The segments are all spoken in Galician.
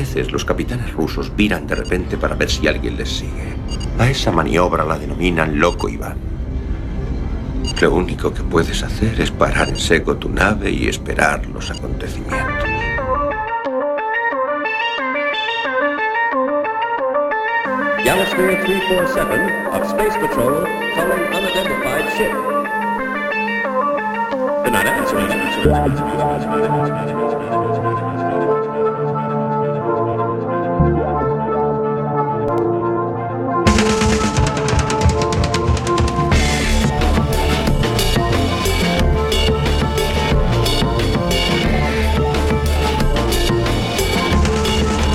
veces los capitanes rusos viran de repente para ver si alguien les sigue. A esa maniobra la denominan loco Iván. Lo único que puedes hacer es parar en seco tu nave y esperar los acontecimientos. Galasphere 347 of Space Patrol calling unidentified ship. Good night,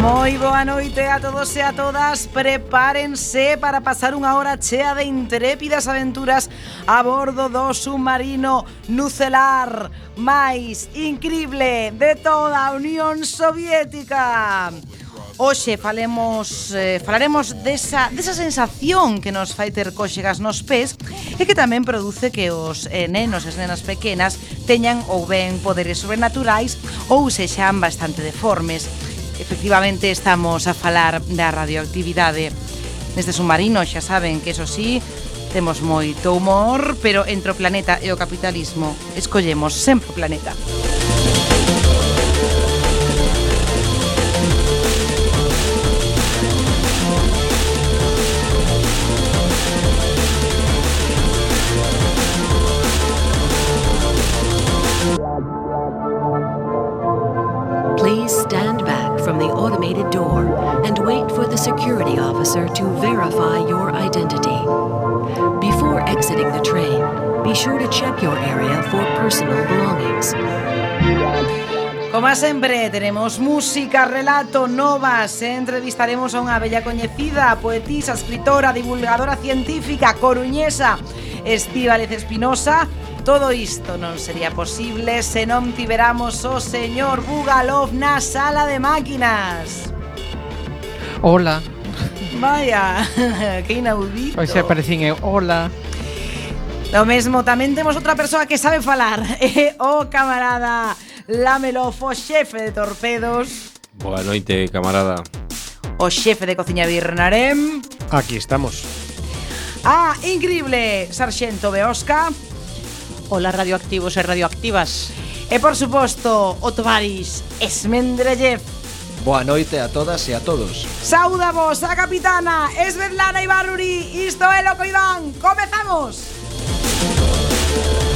Moi boa noite a todos e a todas Prepárense para pasar unha hora chea de intrépidas aventuras A bordo do submarino nucelar máis increíble de toda a Unión Soviética Hoxe falemos eh, falaremos desa, desa sensación que nos fai ter cóxegas nos pés e que tamén produce que os eh, nenos e as nenas pequenas teñan ou ben poderes sobrenaturais ou sexan bastante deformes. Efectivamente estamos a falar da radioactividade neste submarino, xa saben que eso sí, temos moito humor, pero entre o planeta e o capitalismo escollemos sempre o planeta. From the automated door and wait for the security officer to verify your identity. Before exiting the train, be sure to check your area for personal belongings. Como sempre, tenemos música, relato, novas Entrevistaremos a unha bella coñecida Poetisa, escritora, divulgadora científica Coruñesa Estíbaliz Espinosa Todo isto non sería posible se non tiveramos o señor Bugalov na sala de máquinas Hola. Vaya, que inaudito Pois se aparecín eu. Hola. Lo mesmo, tamén temos outra persoa que sabe falar É o camarada Lamelofo, xefe de torpedos Boa noite, camarada. O xefe de cociña Birnarem Aquí estamos. Ah, increíble, Sarxento Beosca Hola radioactivos e radioactivas. E por suposto, o Tovaris Esmendrellev. Boa noite a todas e a todos. Sauda vos a capitana Esberlana Ibarruri. Isto é Loco Iván. Comezamos. Comezamos.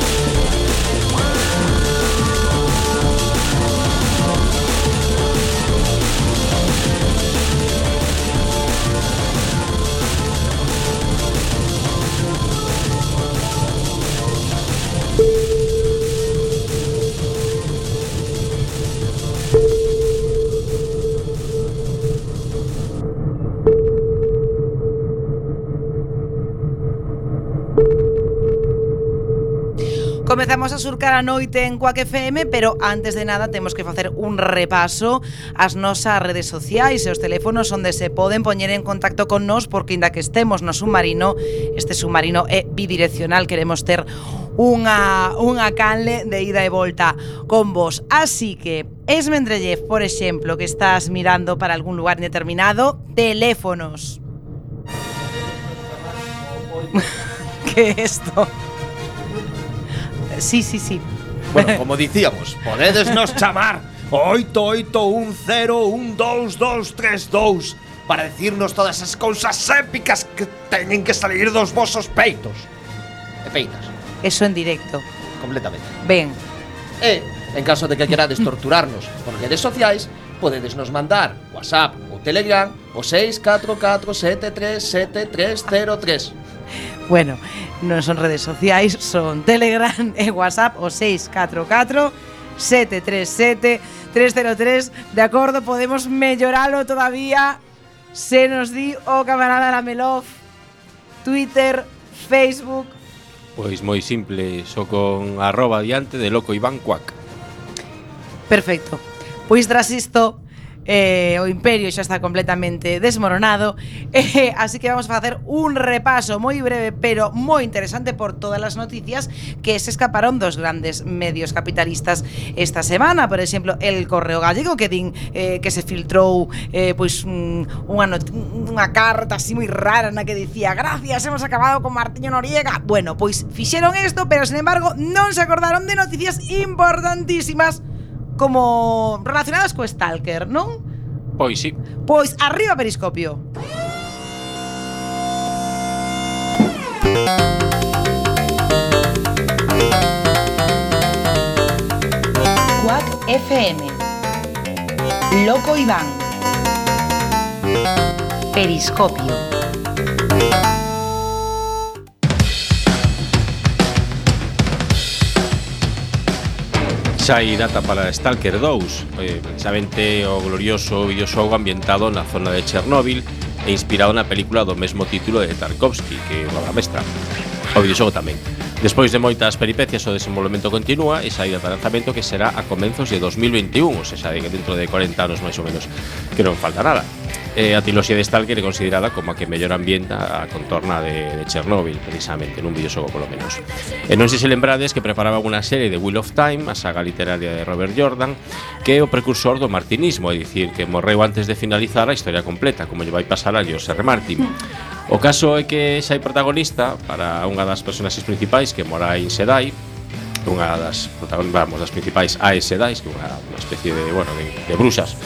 Comezamos a surcar a noite en Quack FM, pero antes de nada temos que facer un repaso ás nosas redes sociais e os teléfonos onde se poden poñer en contacto con nós porque inda que estemos no submarino, este submarino é bidireccional, queremos ter unha, unha canle de ida e volta con vos. Así que, Esmendrellev, por exemplo, que estás mirando para algún lugar indeterminado, teléfonos. que es esto? Sí, sí, sí. Bueno, como dicíamos, podedesnos chamar 881012232 para decirnos todas esas cousas épicas que teñen que salir dos vosos peitos. E peitas. Eso en directo. Completamente. Ben. E, eh, en caso de que querades torturarnos por redes sociais, podedes nos mandar WhatsApp ou Telegram o 644737303. Bueno, non son redes sociais, son Telegram e WhatsApp o 644 737 303 De acordo, podemos melloralo todavía. Se nos di o oh, camarada Lamelov Twitter, Facebook. Pois moi simple, só con arroba diante de loco Iván Cuac. Perfecto. Pois tras isto, eh, o imperio xa está completamente desmoronado eh, así que vamos a facer un repaso moi breve pero moi interesante por todas as noticias que se escaparon dos grandes medios capitalistas esta semana. Por exemplo, el Correo Gallego que din eh, que se filtrou eh, pois mm, unha, unha carta así moi rara na que dicía gracias, hemos acabado con Martiño Noriega bueno, pois fixeron isto pero sin embargo non se acordaron de noticias importantísimas como relacionadas co Stalker, non? Pois sí. Pois arriba periscopio. Quack FM. Loco Iván. Periscopio. xa hai data para Stalker 2, eh, precisamente o glorioso videoxogo ambientado na zona de Chernóbil e inspirado na película do mesmo título de Tarkovsky, que é unha obra mestra. O videoxogo tamén. Despois de moitas peripecias, o desenvolvemento continúa e saída de lanzamento que será a comenzos de 2021, ou seja, dentro de 40 anos máis ou menos, que non falta nada eh, a triloxía de Stalker é considerada como a que mellor ambienta a contorna de, de Chernobyl, precisamente, nun videoxogo polo menos. E non sei se lembrades que preparaba unha serie de Wheel of Time, a saga literaria de Robert Jordan, que é o precursor do martinismo, é dicir, que morreu antes de finalizar a historia completa, como lle vai pasar a George R. Martin. O caso é que xa hai protagonista para unha das personaxes principais que mora en Sedai, unha das protagonistas, vamos, das principais AS Sedai, que é unha, unha especie de, bueno, de, de bruxas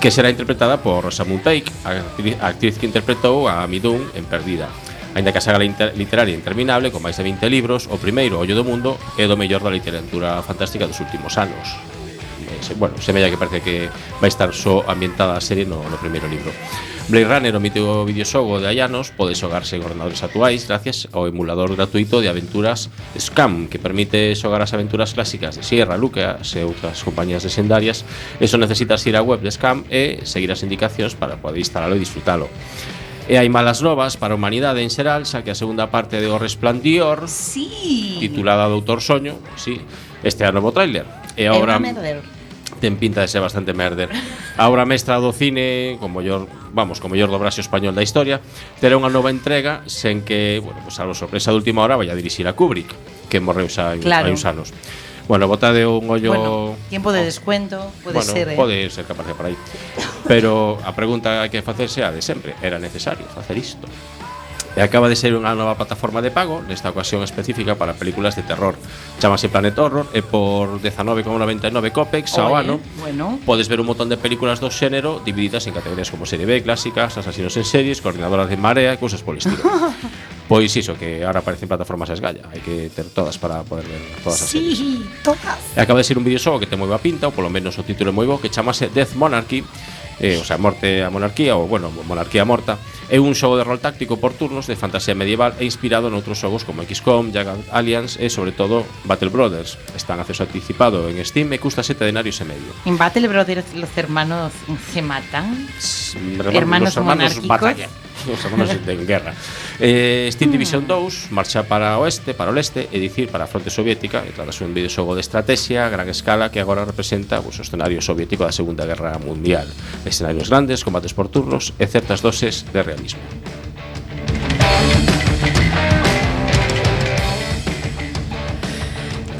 que será interpretada por Samun Taik, a actriz que interpretou a Midun en Perdida. Ainda que a saga literaria interminable, con máis de 20 libros, o primeiro Ollo do Mundo é do mellor da literatura fantástica dos últimos anos. Eh, e, bueno, semella que parece que vai estar só ambientada a serie no, no primeiro libro. Blade Runner, o mítico videoxogo de hai anos, pode xogarse en ordenadores actuais gracias ao emulador gratuito de aventuras Scam, que permite xogar as aventuras clásicas de Sierra, Lucas e outras compañías legendarias. Eso necesitas ir á web de Scam e seguir as indicacións para poder instalalo e disfrutalo. E hai malas novas para a humanidade en xeral, xa que a segunda parte de O Resplandor, sí. titulada Doutor Soño, sí, este é o novo tráiler. E a obra ten pinta de ser bastante merder. A obra mestra do cine, como mellor, vamos, como mellor do braxo español da historia, terá unha nova entrega sen que, bueno, pues, salvo sorpresa de última hora, vai a dirixir a Kubrick, que morreu xa hai, claro. hai uns anos. Bueno, botade un ollo... Bueno, tiempo de oh. descuento, pode bueno, ser, eh? pode ser capaz de por aí. Pero a pregunta que hai que facerse a de sempre, era necesario facer isto? e acaba de ser unha nova plataforma de pago, nesta ocasión específica para películas de terror. Chamase Planet Horror e por 19,99 copex ao ano bueno. podes ver un montón de películas do xénero divididas en categorías como serie B, clásicas, asasinos en series, coordinadoras de marea e cousas polo estilo. pois iso, que ahora aparecen plataformas a esgalla, hai que ter todas para poder ver todas as sí, series. todas. E acaba de ser un videoxogo que ten moi boa pinta, ou polo menos o título é moi bo, que chamase Death Monarchy, eh, o sea, morte a monarquía, ou bueno, monarquía morta, É un xogo de rol táctico por turnos de fantasía medieval e inspirado noutros xogos como XCOM, Jagged Alliance e, sobre todo, Battle Brothers. Está en acceso anticipado en Steam e custa 7 denarios e medio. En Battle Brothers los hermanos se matan? S hermanos, los hermanos monárquicos. Batalla os hermanos de guerra. Eh, Steam hmm. Division 2 marcha para o oeste, para o leste, e dicir para a fronte soviética, e trata un videoxogo de estrategia a gran escala que agora representa pues, o escenario soviético da Segunda Guerra Mundial. Escenarios grandes, combates por turnos e certas doses de realismo.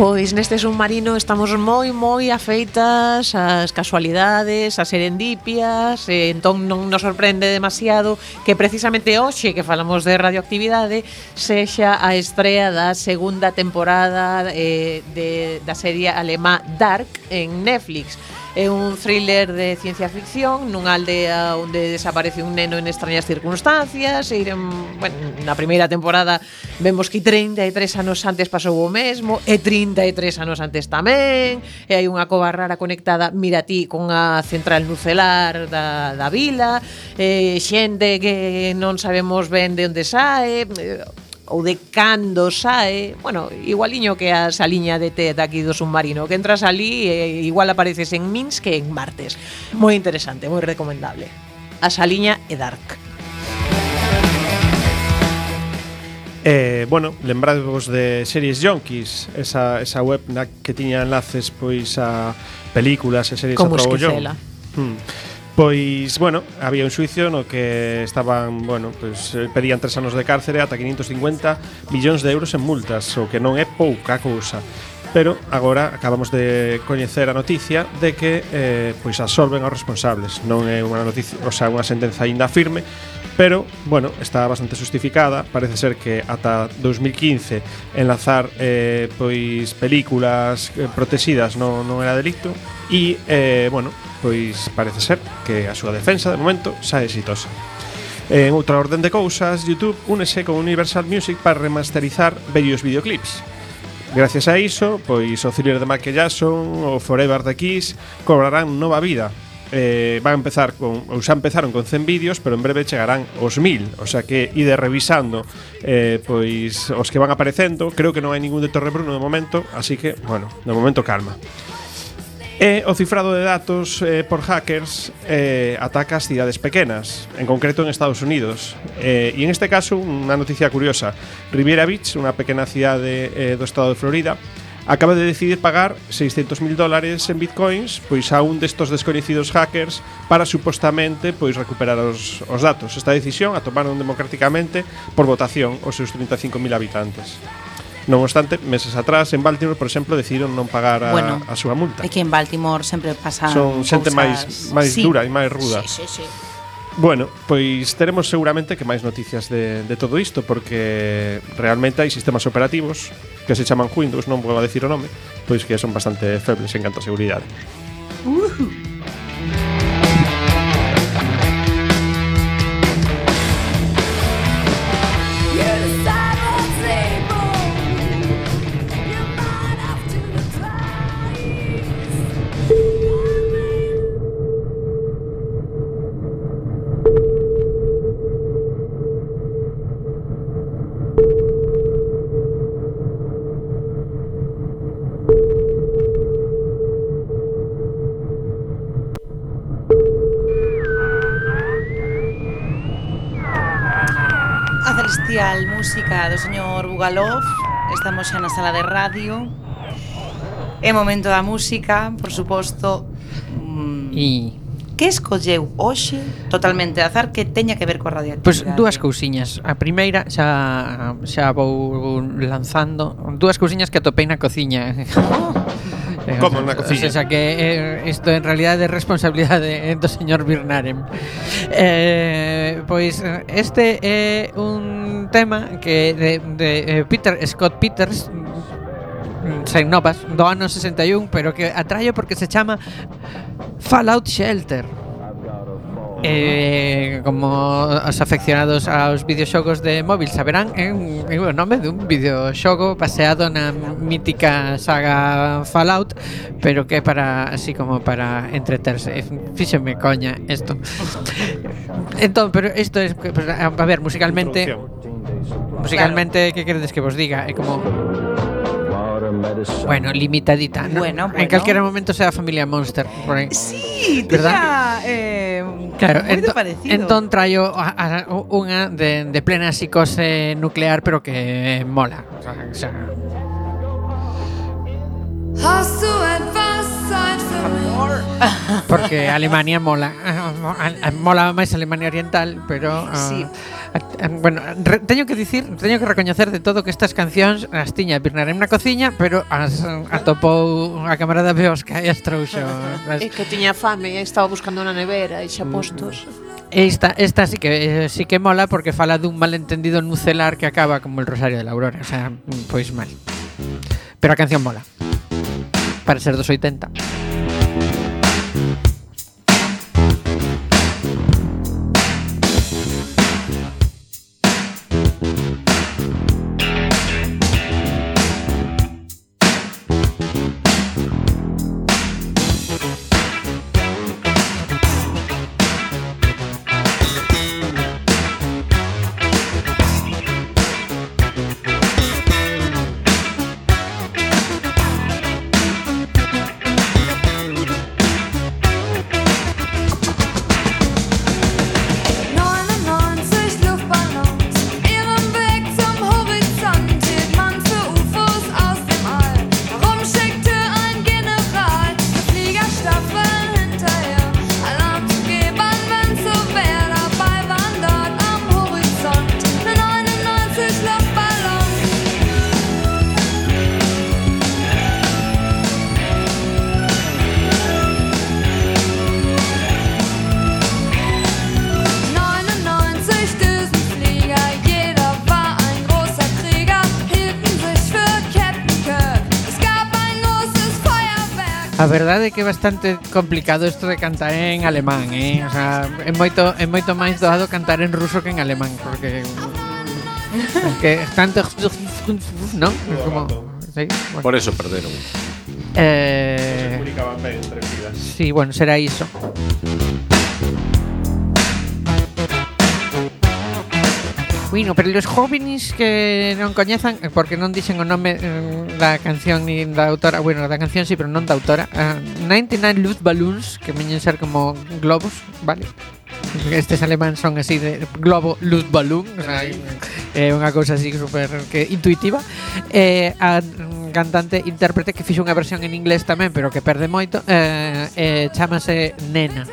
Pois neste submarino estamos moi moi afeitas ás casualidades, ás serendipias, e entón non nos sorprende demasiado que precisamente hoxe que falamos de radioactividade sexa a estrea da segunda temporada eh, de, da serie alemá Dark en Netflix. É un thriller de ciencia ficción nunha aldea onde desaparece un neno en extrañas circunstancias e ir bueno, na primeira temporada vemos que 33 anos antes pasou o mesmo e 33 anos antes tamén e hai unha cova rara conectada mira ti con a central nucelar da, da vila e xente que non sabemos ben de onde sae eh, ou de cando sae, bueno, igualiño que a saliña de TED aquí do submarino, que entras ali e igual apareces en Minsk que en Martes. Moi interesante, moi recomendable. A saliña e Dark. Eh, bueno, lembradvos de Series Junkies, esa, esa web na que tiña enlaces pois a películas e series Como a Como esquecela. Hmm. Pois, bueno, había un suicio no que estaban, bueno, pois, eh, pedían tres anos de cárcere ata 550 millóns de euros en multas, o que non é pouca cousa. Pero agora acabamos de coñecer a noticia de que eh, pois absolven aos responsables. Non é unha noticia, o sea, unha sentenza aínda firme, pero bueno, está bastante justificada. Parece ser que ata 2015 enlazar eh, pois películas eh, protegidas non, non era delito e eh, bueno, pois parece ser que a súa defensa de momento xa é exitosa. En outra orden de cousas, YouTube únese con Universal Music para remasterizar bellos videoclips. Gracias a iso, pois o thriller de Michael Jackson o Forever the Kiss cobrarán nova vida. Eh, van a empezar con, ou xa empezaron con 100 vídeos, pero en breve chegarán os 1000, o sea que ide revisando eh, pois os que van aparecendo, creo que non hai ningún de Torre Bruno de momento, así que, bueno, de momento calma. E o cifrado de datos eh, por hackers eh, ataca as cidades pequenas, en concreto en Estados Unidos. Eh, e en este caso, unha noticia curiosa. Riviera Beach, unha pequena cidade eh, do estado de Florida, acaba de decidir pagar 600.000 dólares en bitcoins pois a un destos descoñecidos hackers para supostamente pois recuperar os, os datos. Esta decisión a tomaron democráticamente por votación os seus 35.000 habitantes. Non obstante, meses atrás en Baltimore, por exemplo, decidiron non pagar a, bueno, a súa multa. É que en Baltimore sempre pasa Son xente máis máis sí. dura e máis ruda. Sí, sí, sí. Bueno, pois teremos seguramente que máis noticias de, de todo isto Porque realmente hai sistemas operativos Que se chaman Windows, non vou a decir o nome Pois que son bastante febles en canto a seguridade uh -huh. presenza do señor Bugalov Estamos xa na sala de radio É momento da música, por suposto mm, E que escolleu hoxe totalmente azar que teña que ver coa radioactividade? Pois pues dúas cousiñas. A primeira xa xa vou lanzando dúas cousiñas que atopei na cociña. Oh. Como na cociña. O sea que eh, isto en realidade é responsabilidade do señor Birnarem. Eh, pois este é un tema que de, de eh, Peter Scott Peters mm, sen novas do ano 61, pero que atraio porque se chama Fallout Shelter eh, como os afeccionados aos videoxogos de móvil saberán é un, é nome dun videoxogo baseado na mítica saga Fallout pero que para así como para entreterse. Fíxeme coña isto entón pero isto é pues, a ver musicalmente musicalmente claro. que queredes que vos diga? É como bueno, limitadita ¿no? Bueno, en calquera momento sea familia Monster por aí. Sí, ¿Verdad? tiña eh, Claro, moito ento, parecido entón traio a, a, unha de, de plena psicose nuclear pero que mola. O sea, o sea, Porque Alemania mola, ah, mola máis Alemania Oriental, pero uh, sí. Ah, bueno, re, teño que dicir, teño que recoñecer de todo que estas cancións as tiña Birnarem na cociña, pero as atopou a camarada Beosca e as trouxo. As... É que tiña fame e estaba buscando na nevera e xa postos. Mm. Esta, esta sí que eh, sí que mola porque fala dun malentendido nucelar que acaba como el Rosario de la Aurora, o sea, pois mal. Pero a canción mola. para ser 280. Verdade é que é bastante complicado isto de cantar en alemán, eh? O sea, é moito é moito máis doado cantar en ruso que en alemán, porque que tanto non? Como sí, bueno. Por eso perderon. Eh, comunicaban ben entre vidas. Sí, bueno, será iso. Bueno, pero los jóvenes que non coñezan eh, Porque non dixen o nome eh, da canción nin da autora Bueno, da canción sí, pero non da autora uh, 99 Luz Balloons Que meñen ser como globos, vale? Estes alemán son así de globo luz balloon o sea, É eh, unha cousa así super que intuitiva. Eh, A cantante intérprete que fixo unha versión en inglés tamén Pero que perde moito eh, eh, Chámase Nena.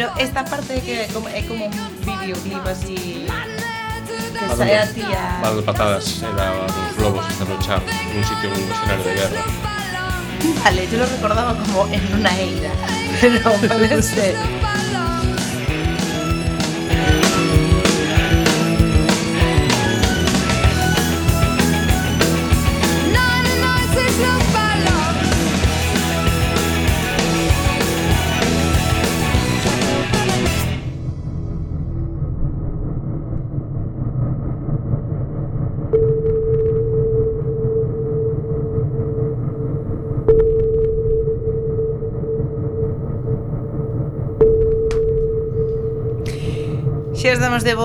Pero esta parte que é como, é como un videoclip así que de- a tía. Balón de patadas era dos globos luchando en un sitio, en un escenario de guerra. Vale, yo lo recordaba como en una eira. Pero puede ser.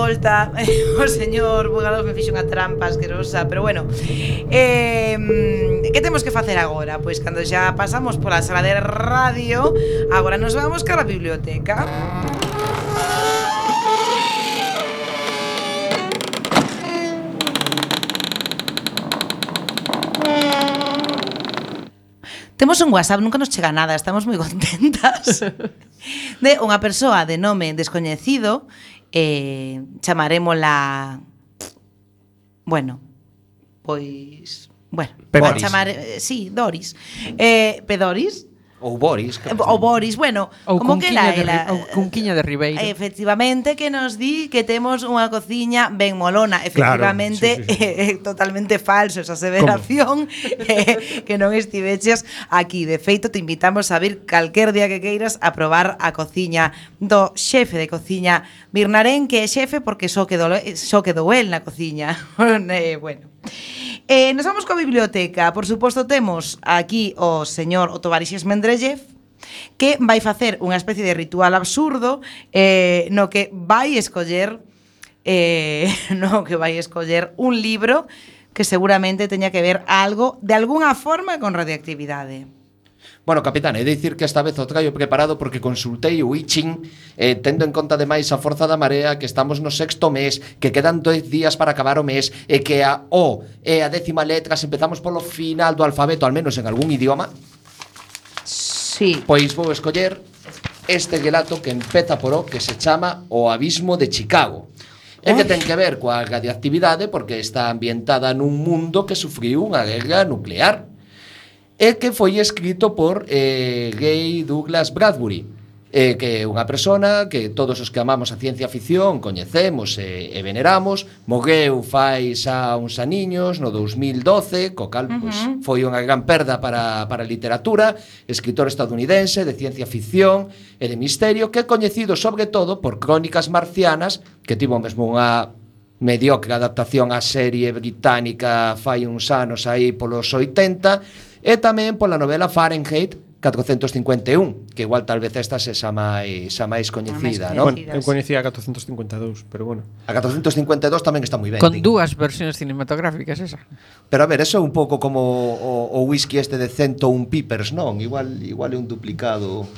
volta o señor Bugalov me fixe unha trampa asquerosa, pero bueno. Eh, que temos que facer agora? Pois cando xa pasamos pola sala de radio, agora nos vamos cara a biblioteca. Temos un WhatsApp, nunca nos chega nada, estamos moi contentas. De unha persoa de nome descoñecido eh, chamarémola Bueno, pois bueno, Pedoris. chamar, eh, sí, Doris. Eh, Pedoris? Ou Boris. Eh, que Boris, bueno, ou como que la era. Ou Cunquiña de Ribeiro. Efectivamente, que nos di que temos unha cociña ben molona. Efectivamente, claro, sí, sí, sí. Eh, totalmente falso esa aseveración eh, que non estiveches aquí. De feito, te invitamos a vir calquer día que queiras a probar a cociña do xefe de cociña Birnarén, que é xefe porque só quedou, só quedou el na cociña. eh, bueno. Eh, nos vamos coa biblioteca. Por suposto, temos aquí o señor Otovarixes Mendrellev, que vai facer unha especie de ritual absurdo eh, no que vai escoller eh, no que vai escoller un libro que seguramente teña que ver algo de alguna forma con radioactividade. Bueno, capitán, e dicir que esta vez o traio preparado porque consultei o Itching eh, tendo en conta demais a forza da marea que estamos no sexto mes, que quedan dois días para acabar o mes e que a O e a décima letra se empezamos polo final do alfabeto, al menos en algún idioma. Sí. Pois vou escoller este relato que empeza por O que se chama O Abismo de Chicago. E que ten que ver coa radioactividade porque está ambientada nun mundo que sufriu unha guerra nuclear e que foi escrito por eh, Gay Douglas Bradbury, eh, que é unha persona que todos os que amamos a ciencia ficción coñecemos e, e veneramos, morreu fai xa uns aniños no 2012, co cal uh -huh. pues, foi unha gran perda para, para a literatura, escritor estadounidense de ciencia ficción e de misterio, que é coñecido sobre todo por Crónicas Marcianas, que tivo mesmo unha mediocre adaptación á serie británica fai uns anos aí polos 80 e tamén pola novela Fahrenheit 451, que igual tal vez esta se xa máis, máis coñecida, non? Bueno, eu coñecía a 452, pero bueno. A 452 tamén está moi ben. Con dúas versións cinematográficas esa. Pero a ver, eso é un pouco como o, o whisky este de 101 pipers, non? Igual igual é un duplicado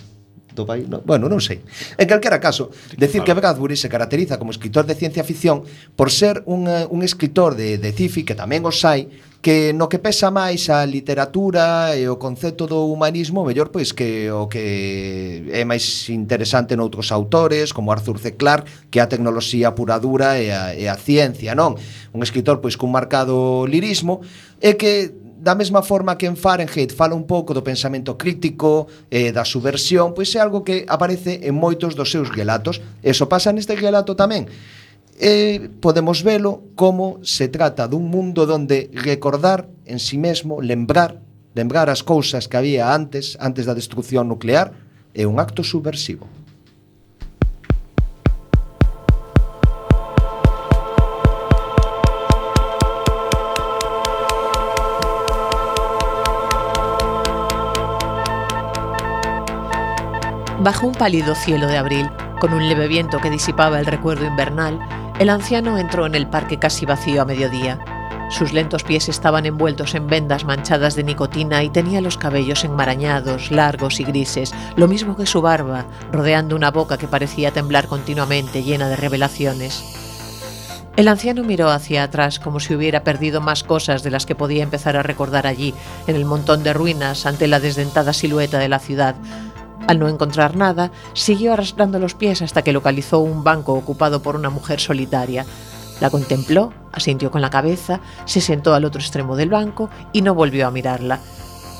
do país. No, bueno, non sei. En calquera caso, decir que Bradbury se caracteriza como escritor de ciencia ficción por ser un, eh, un escritor de, de cifi que tamén os hai, que no que pesa máis a literatura e o concepto do humanismo, mellor pois que o que é máis interesante noutros autores, como Arthur C. Clarke, que a tecnoloxía pura dura e a, e a ciencia, non? Un escritor pois cun marcado lirismo e que da mesma forma que en Fahrenheit fala un pouco do pensamento crítico, eh, da subversión, pois é algo que aparece en moitos dos seus relatos. Eso pasa neste relato tamén. E podemos velo como se trata dun mundo donde recordar en si sí mesmo, lembrar, lembrar as cousas que había antes, antes da destrucción nuclear, é un acto subversivo. Bajo un pálido cielo de abril, con un leve viento que disipaba el recuerdo invernal, el anciano entró en el parque casi vacío a mediodía. Sus lentos pies estaban envueltos en vendas manchadas de nicotina y tenía los cabellos enmarañados, largos y grises, lo mismo que su barba, rodeando una boca que parecía temblar continuamente, llena de revelaciones. El anciano miró hacia atrás como si hubiera perdido más cosas de las que podía empezar a recordar allí, en el montón de ruinas ante la desdentada silueta de la ciudad. Al no encontrar nada, siguió arrastrando los pies hasta que localizó un banco ocupado por una mujer solitaria. La contempló, asintió con la cabeza, se sentó al otro extremo del banco y no volvió a mirarla.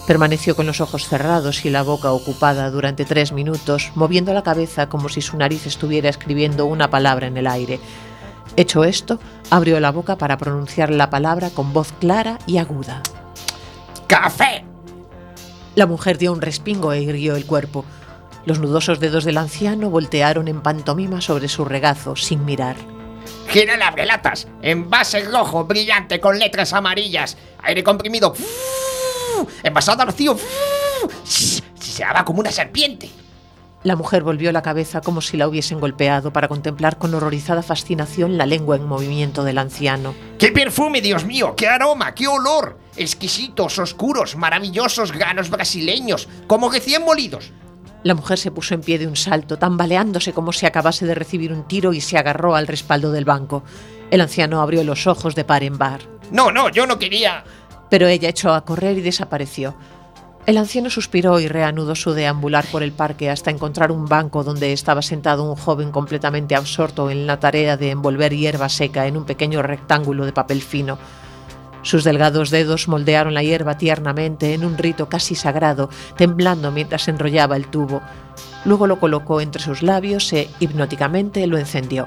Permaneció con los ojos cerrados y la boca ocupada durante tres minutos, moviendo la cabeza como si su nariz estuviera escribiendo una palabra en el aire. Hecho esto, abrió la boca para pronunciar la palabra con voz clara y aguda. ¡Café! La mujer dio un respingo e irguió el cuerpo. Los nudosos dedos del anciano voltearon en pantomima sobre su regazo, sin mirar. Gira el abrelatas, envase rojo, brillante, con letras amarillas, aire comprimido, envasado al vacío, se daba como una serpiente. La mujer volvió la cabeza como si la hubiesen golpeado para contemplar con horrorizada fascinación la lengua en movimiento del anciano. ¡Qué perfume, Dios mío! ¡Qué aroma! ¡Qué olor! Exquisitos, oscuros, maravillosos granos brasileños, como recién molidos. La mujer se puso en pie de un salto, tambaleándose como si acabase de recibir un tiro y se agarró al respaldo del banco. El anciano abrió los ojos de par en par. No, no, yo no quería. Pero ella echó a correr y desapareció. El anciano suspiró y reanudó su deambular por el parque hasta encontrar un banco donde estaba sentado un joven completamente absorto en la tarea de envolver hierba seca en un pequeño rectángulo de papel fino. Sus delgados dedos moldearon la hierba tiernamente en un rito casi sagrado, temblando mientras enrollaba el tubo. Luego lo colocó entre sus labios e hipnóticamente lo encendió.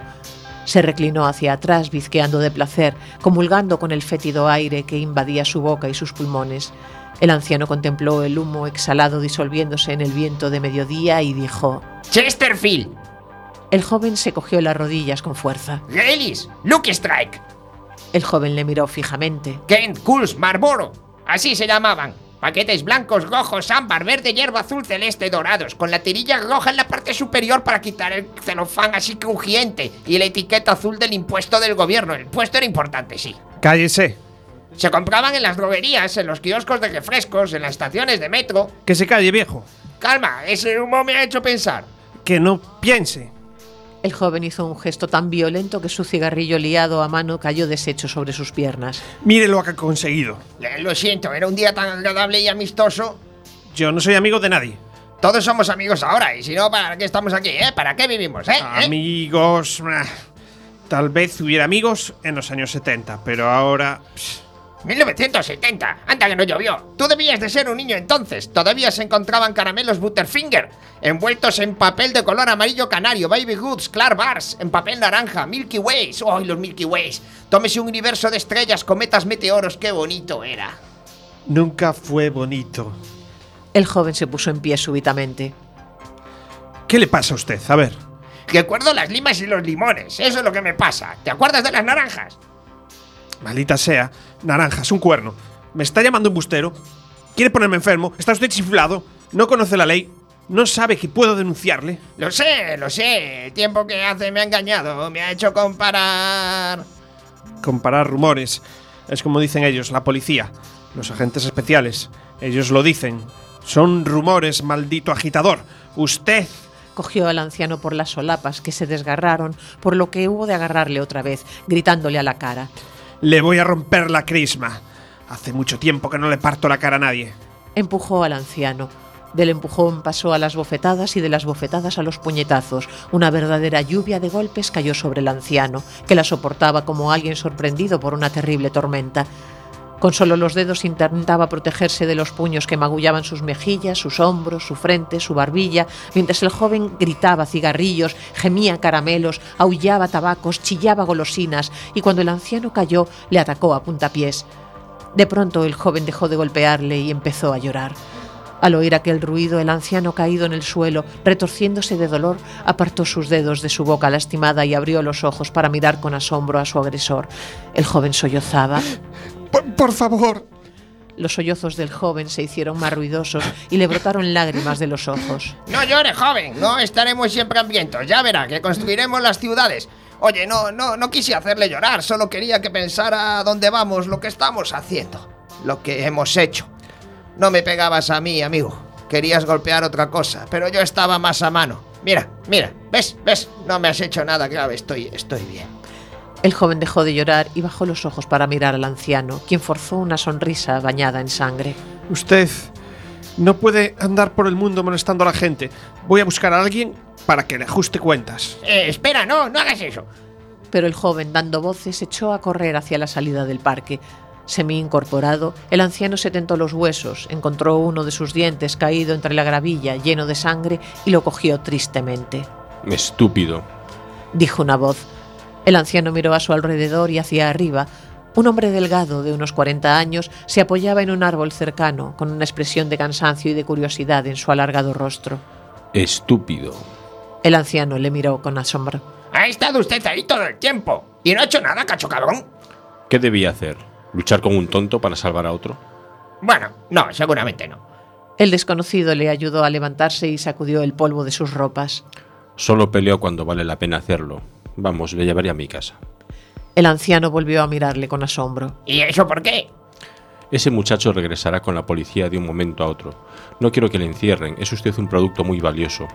Se reclinó hacia atrás, bizqueando de placer, comulgando con el fétido aire que invadía su boca y sus pulmones. El anciano contempló el humo exhalado disolviéndose en el viento de mediodía y dijo: ¡Chesterfield! El joven se cogió las rodillas con fuerza. ¡Gailis! ¡Luke Strike! El joven le miró fijamente. Kent, Kulz, Marlboro. Así se llamaban. Paquetes blancos, rojos, ámbar, verde, hierba azul, celeste, dorados, con la tirilla roja en la parte superior para quitar el celofán así crujiente y la etiqueta azul del impuesto del gobierno. El impuesto era importante, sí. Cállese. Se compraban en las droguerías, en los kioscos de refrescos, en las estaciones de metro. Que se calle, viejo. Calma, ese humo me ha hecho pensar. Que no piense. El joven hizo un gesto tan violento que su cigarrillo liado a mano cayó deshecho sobre sus piernas. Mire lo que ha conseguido. Lo siento, era un día tan agradable y amistoso. Yo no soy amigo de nadie. Todos somos amigos ahora, y si no, ¿para qué estamos aquí, eh? ¿Para qué vivimos, eh? ¿Eh? Amigos. Tal vez hubiera amigos en los años 70, pero ahora. pss, 1970. Anda que no llovió. Tú debías de ser un niño entonces. Todavía se encontraban caramelos Butterfinger, envueltos en papel de color amarillo canario, Baby Goods, Clark Bars, en papel naranja, Milky Ways. ¡Ay, los Milky Ways! Tómese un universo de estrellas, cometas, meteoros. ¡Qué bonito era! Nunca fue bonito. El joven se puso en pie súbitamente. ¿Qué le pasa a usted? A ver. Recuerdo las limas y los limones. Eso es lo que me pasa. ¿Te acuerdas de las naranjas? Maldita sea. Naranjas, un cuerno. ¿Me está llamando embustero? ¿Quiere ponerme enfermo? ¿Está usted chiflado? ¿No conoce la ley? ¿No sabe que puedo denunciarle? Lo sé, lo sé. El tiempo que hace me ha engañado. Me ha hecho comparar. Comparar rumores. Es como dicen ellos, la policía. Los agentes especiales. Ellos lo dicen. Son rumores, maldito agitador. Usted Cogió al anciano por las solapas que se desgarraron, por lo que hubo de agarrarle otra vez, gritándole a la cara. Le voy a romper la crisma. Hace mucho tiempo que no le parto la cara a nadie. Empujó al anciano. Del empujón pasó a las bofetadas y de las bofetadas a los puñetazos. Una verdadera lluvia de golpes cayó sobre el anciano, que la soportaba como alguien sorprendido por una terrible tormenta. Con solo los dedos intentaba protegerse de los puños que magullaban sus mejillas, sus hombros, su frente, su barbilla, mientras el joven gritaba cigarrillos, gemía caramelos, aullaba tabacos, chillaba golosinas, y cuando el anciano cayó, le atacó a puntapiés. De pronto el joven dejó de golpearle y empezó a llorar. Al oír aquel ruido, el anciano caído en el suelo, retorciéndose de dolor, apartó sus dedos de su boca lastimada y abrió los ojos para mirar con asombro a su agresor. El joven sollozaba. Por, por favor. Los sollozos del joven se hicieron más ruidosos y le brotaron lágrimas de los ojos. No llore, joven. No estaremos siempre hambrientos. Ya verá que construiremos las ciudades. Oye, no, no, no quise hacerle llorar. Solo quería que pensara a dónde vamos, lo que estamos haciendo, lo que hemos hecho. No me pegabas a mí, amigo. Querías golpear otra cosa, pero yo estaba más a mano. Mira, mira, ¿ves? ¿Ves? No me has hecho nada grave, estoy, estoy bien. El joven dejó de llorar y bajó los ojos para mirar al anciano, quien forzó una sonrisa bañada en sangre. Usted no puede andar por el mundo molestando a la gente. Voy a buscar a alguien para que le ajuste cuentas. Eh, espera, no, no hagas eso. Pero el joven, dando voces, echó a correr hacia la salida del parque. Semi incorporado, el anciano se tentó los huesos, encontró uno de sus dientes caído entre la gravilla, lleno de sangre, y lo cogió tristemente. Estúpido. Dijo una voz. El anciano miró a su alrededor y hacia arriba. Un hombre delgado de unos 40 años se apoyaba en un árbol cercano, con una expresión de cansancio y de curiosidad en su alargado rostro. Estúpido. El anciano le miró con asombro. Ha estado usted ahí todo el tiempo. ¿Y no ha hecho nada, cacho cabrón? ¿Qué debía hacer? ¿Luchar con un tonto para salvar a otro? Bueno, no, seguramente no. El desconocido le ayudó a levantarse y sacudió el polvo de sus ropas. Solo peleo cuando vale la pena hacerlo. Vamos, le llevaré a mi casa. El anciano volvió a mirarle con asombro. ¿Y eso por qué? Ese muchacho regresará con la policía de un momento a otro. No quiero que le encierren, es usted un producto muy valioso.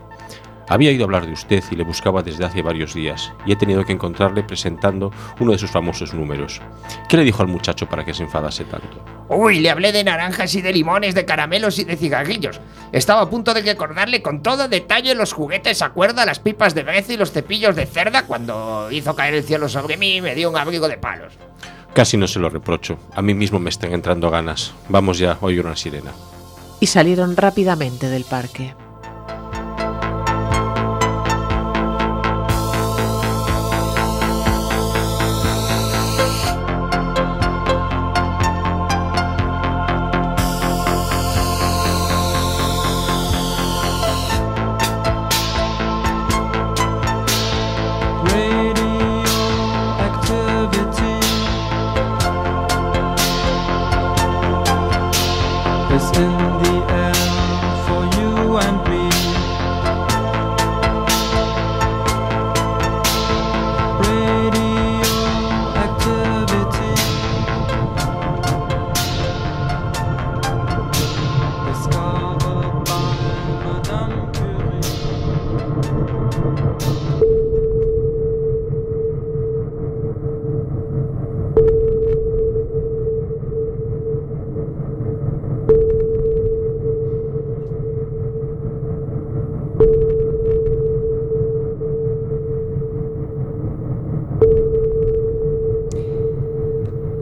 Había oído hablar de usted y le buscaba desde hace varios días, y he tenido que encontrarle presentando uno de sus famosos números. ¿Qué le dijo al muchacho para que se enfadase tanto? Uy, le hablé de naranjas y de limones, de caramelos y de cigarrillos. Estaba a punto de recordarle con todo detalle los juguetes a cuerda, las pipas de breza y los cepillos de cerda cuando hizo caer el cielo sobre mí y me dio un abrigo de palos. Casi no se lo reprocho. A mí mismo me están entrando ganas. Vamos ya, oír una sirena. Y salieron rápidamente del parque.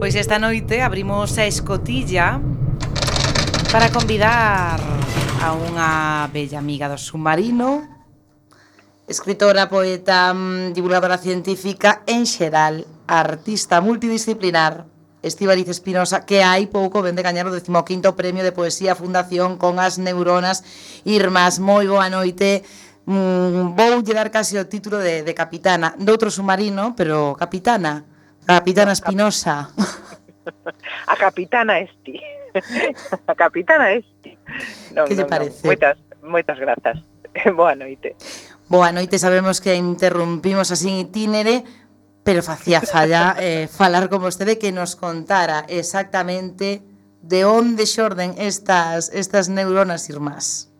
Pois esta noite abrimos a escotilla para convidar a unha bella amiga do submarino, escritora, poeta, mm, divulgadora científica en xeral, artista multidisciplinar, Estivaliz Espinosa, que hai pouco vende gañar o 15º Premio de Poesía Fundación con as Neuronas Irmás. Moi boa noite. Mm, vou lle dar case o título de, de capitana, doutro submarino, pero capitana Capitana Espinosa. A capitana Esti. A capitana Esti. Non, que lle non, parece? Moitas, moitas grazas. Boa noite. Boa noite, sabemos que interrumpimos así en pero facía falla eh, falar con vostede que nos contara exactamente de onde xorden estas, estas neuronas irmás.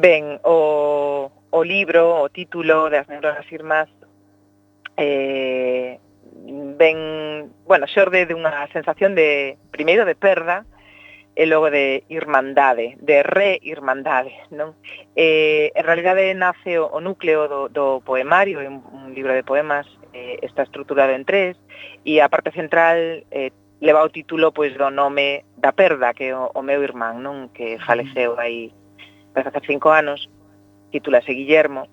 Ben, o, o libro, o título das neuronas irmás eh, ben, bueno, xorde dunha sensación de primeiro de perda e logo de irmandade, de re-irmandade, non? Eh, en realidade nace o, o núcleo do, do poemario, un, un libro de poemas, eh, está estruturado en tres, e a parte central eh, leva o título pois do nome da perda, que é o, o meu irmán, non? Que faleceu aí hace cinco anos, titulase Guillermo,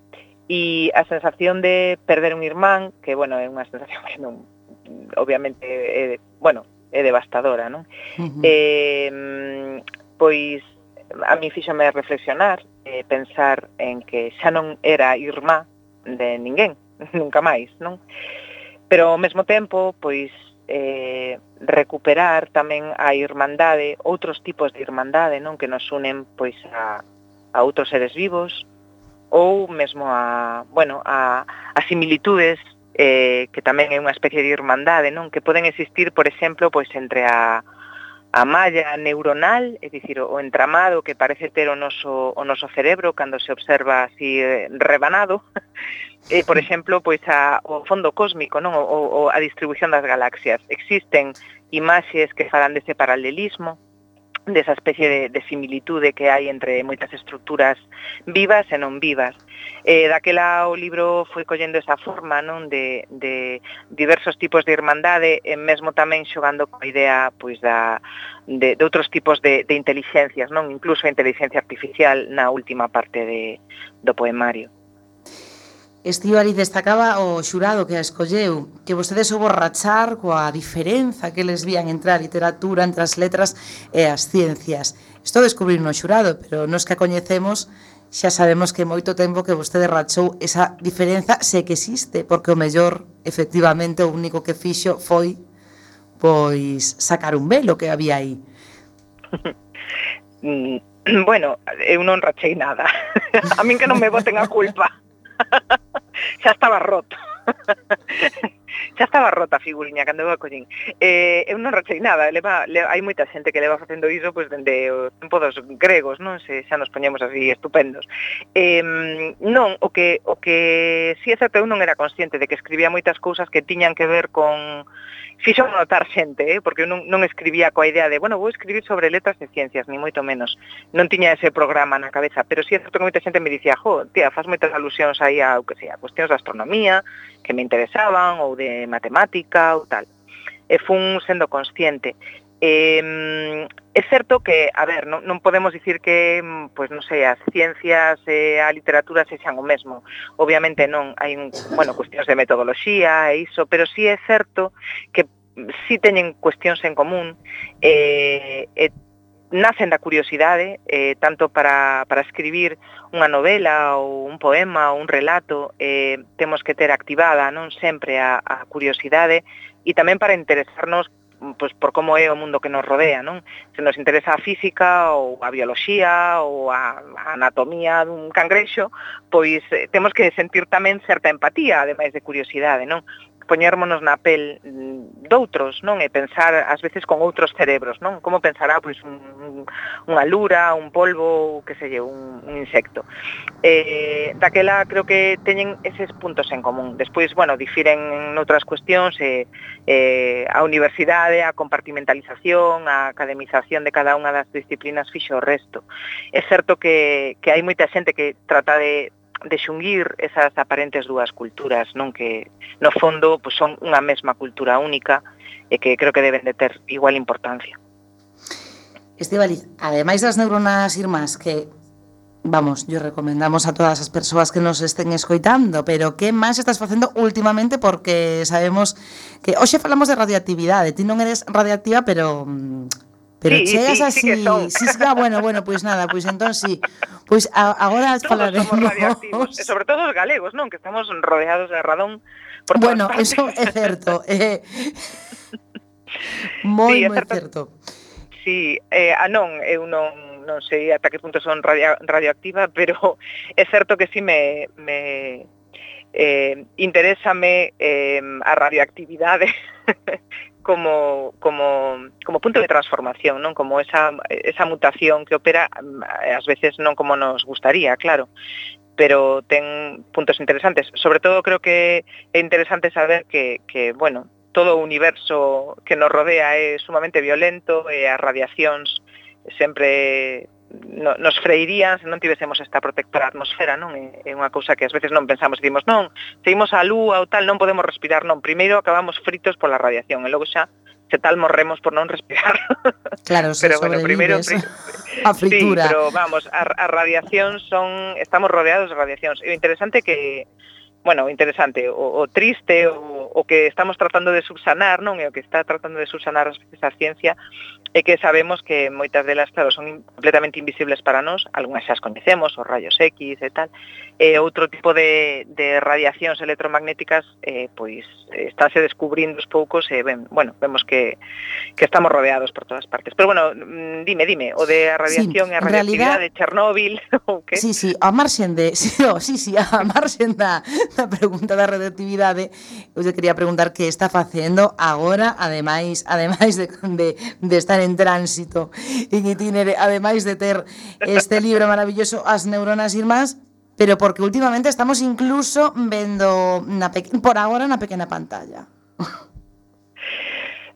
e a sensación de perder un irmán, que, bueno, é unha sensación que non, obviamente, é, bueno, é devastadora, non? Uh -huh. eh, pois, a mí fíxome reflexionar, eh, pensar en que xa non era irmá de ninguén, nunca máis, non? Pero ao mesmo tempo, pois, eh, recuperar tamén a irmandade, outros tipos de irmandade, non? Que nos unen, pois, a, a outros seres vivos, ou mesmo a, bueno, a, a similitudes eh, que tamén é unha especie de irmandade, non? Que poden existir, por exemplo, pois entre a, a malla neuronal, é dicir, o entramado que parece ter o noso, o noso cerebro cando se observa así eh, rebanado, e, por exemplo, pois a, o fondo cósmico, non? O, o, a distribución das galaxias. Existen imaxes que falan dese paralelismo, desa especie de, de similitude que hai entre moitas estructuras vivas e non vivas. Eh, daquela o libro foi collendo esa forma non de, de diversos tipos de irmandade e mesmo tamén xogando coa idea pois da, de, de outros tipos de, de inteligencias, non incluso a inteligencia artificial na última parte de, do poemario. Estivali destacaba o xurado que a escolleu que vostedes soubo rachar coa diferenza que les vían entre a literatura, entre as letras e as ciencias. Isto descubrir no xurado, pero nos que a coñecemos xa sabemos que moito tempo que vostede rachou esa diferenza se que existe, porque o mellor efectivamente o único que fixo foi pois sacar un velo que había aí. Mm, bueno, eu non rachei nada. a min que non me boten a culpa. xa estaba roto. xa estaba rota a figuriña cando eu a collín. Eh, eu non rochei nada, leva, leva, hai moita xente que leva facendo iso pois dende o tempo dos gregos, non? Se xa nos poñemos así estupendos. Eh, non, o que o que si é certo eu non era consciente de que escribía moitas cousas que tiñan que ver con fixo notar xente, eh? porque eu non, non escribía coa idea de, bueno, vou escribir sobre letras de ciencias, ni moito menos. Non tiña ese programa na cabeza, pero si é certo que moita xente me dicía, jo, tía, faz moitas alusións aí a, o que sea, cuestións de astronomía, que me interesaban ou de matemática ou tal. E fun sendo consciente. Eh, é certo que, a ver, non, non podemos dicir que, pois non sei, as ciencias e a literatura se xan o mesmo. Obviamente non, hai un, bueno, cuestións de metodoloxía e iso, pero sí é certo que si sí teñen cuestións en común eh, e nacen da curiosidade, eh, tanto para, para escribir unha novela ou un poema ou un relato, eh, temos que ter activada non sempre a, a curiosidade e tamén para interesarnos pois, por como é o mundo que nos rodea, non? Se nos interesa a física ou a bioloxía ou a, a anatomía dun cangrexo, pois eh, temos que sentir tamén certa empatía, ademais de curiosidade, non? poñérmonos na pel mm, doutros, non? E pensar ás veces con outros cerebros, non? Como pensará pois un, un unha lura, un polvo, que se lle, un, un insecto. Eh, daquela creo que teñen eses puntos en común. Despois, bueno, difiren noutras cuestións eh, eh, a universidade, a compartimentalización, a academización de cada unha das disciplinas fixo o resto. É certo que, que hai moita xente que trata de de xunguir esas aparentes dúas culturas, non que no fondo pois, son unha mesma cultura única e que creo que deben de ter igual importancia. Estivaliz, ademais das neuronas irmás que Vamos, yo recomendamos a todas as persoas que nos estén escoitando, pero que máis estás facendo últimamente porque sabemos que hoxe falamos de radioactividade, ti non eres radioactiva, pero mm, Pero sí, chegas sí, así, sí, que son. sí, ah, bueno, bueno, pois pues nada, pois pues entón sí. Pois pues a, agora Todos falaremos. Somos radioactivos, e eh, sobre todo os galegos, non, que estamos rodeados de radón por Bueno, partes. eso é certo. Eh, moi, sí, moi certo. certo. Sí, eh, ah, a non, eu eh, non, non sei ata que punto son radio, radioactiva, pero é certo que sí me, me eh, interésame eh, a radioactividade eh, como, como, como punto de transformación, non como esa, esa mutación que opera, mm, ás veces non como nos gustaría, claro, pero ten puntos interesantes. Sobre todo creo que é interesante saber que, que bueno, todo o universo que nos rodea é sumamente violento e as radiacións sempre no, nos freirían se non tivésemos esta protectora atmosfera, non? É, é unha cousa que ás veces non pensamos, dicimos, non, se a á lúa ou tal, non podemos respirar, non, primeiro acabamos fritos pola radiación e logo xa se tal morremos por non respirar. Claro, se pero bueno, primeiro pri... a fritura. Sí, pero vamos, a, a radiación son estamos rodeados de radiacións. E o interesante que bueno, interesante, o, o triste, o, o que estamos tratando de subsanar, non é o que está tratando de subsanar as veces a ciencia, e que sabemos que moitas delas, claro, son completamente invisibles para nós, algunhas xa as coñecemos, os rayos X e tal, e outro tipo de, de radiacións electromagnéticas eh, pois estáse descubrindo os poucos e eh, ben, bueno, vemos que, que estamos rodeados por todas partes. Pero bueno, mm, dime, dime, o de a radiación sí, e a radiactividade realidad, de Chernóbil ou que? Sí, sí, a marxen de, sí, oh, sí, sí, a marxen da, da pregunta da radioactividade, eu te quería preguntar que está facendo agora, ademais, ademais de, de, de estar en tránsito en itinere, ademais de ter este libro maravilloso As neuronas irmás, pero porque últimamente estamos incluso vendo na por agora na pequena pantalla.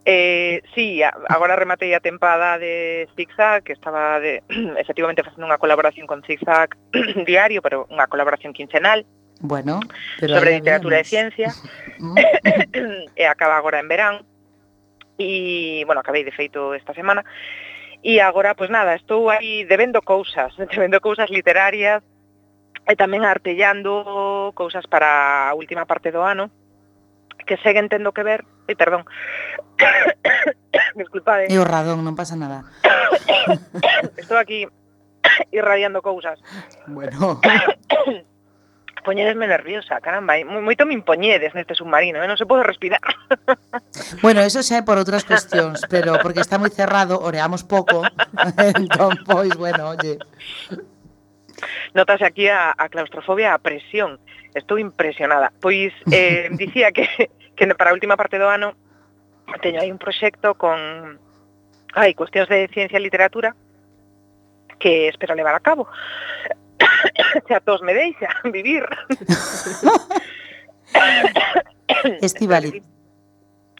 Eh, sí, agora rematei a tempada de Zigzag, que estaba de, efectivamente facendo unha colaboración con Zigzag diario, pero unha colaboración quincenal. Bueno, pero sobre literatura e ciencia. e eh, acaba agora en verán. E, bueno, acabei de feito esta semana. E agora, pois pues nada, estou aí devendo cousas, devendo cousas literarias, e tamén artellando cousas para a última parte do ano que seguen tendo que ver, e perdón. Disculpade. E o radón, non pasa nada. Estou aquí irradiando cousas. Bueno. poñedesme nerviosa, caramba, eh, moito me impoñedes neste submarino, eh? non se pode respirar. Bueno, eso xa é por outras cuestións, pero porque está moi cerrado, oreamos pouco, entón, pois, bueno, oye notase aquí a, a claustrofobia, a presión. Estou impresionada. Pois eh, dicía que, que para a última parte do ano teño aí un proxecto con hai cuestións de ciencia e literatura que espero levar a cabo. xa tos me deixa vivir. Estivali,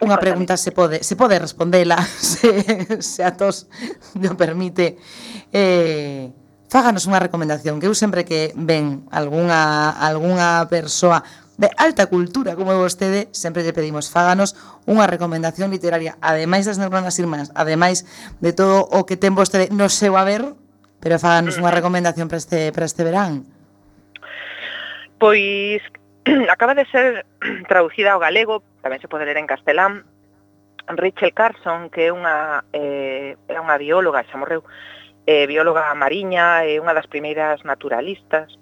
unha pregunta se pode, se pode respondela se, se a tos non permite. Eh, fáganos unha recomendación, que eu sempre que ven algunha, algunha persoa de alta cultura como vostede, sempre lle pedimos fáganos unha recomendación literaria, ademais das neuronas irmás, ademais de todo o que ten vostede no seu haber, pero fáganos unha recomendación para este, para este verán. Pois acaba de ser traducida ao galego, tamén se pode ler en castelán, Rachel Carson, que é unha, eh, é unha bióloga, xa morreu, eh, bióloga mariña e eh, unha das primeiras naturalistas,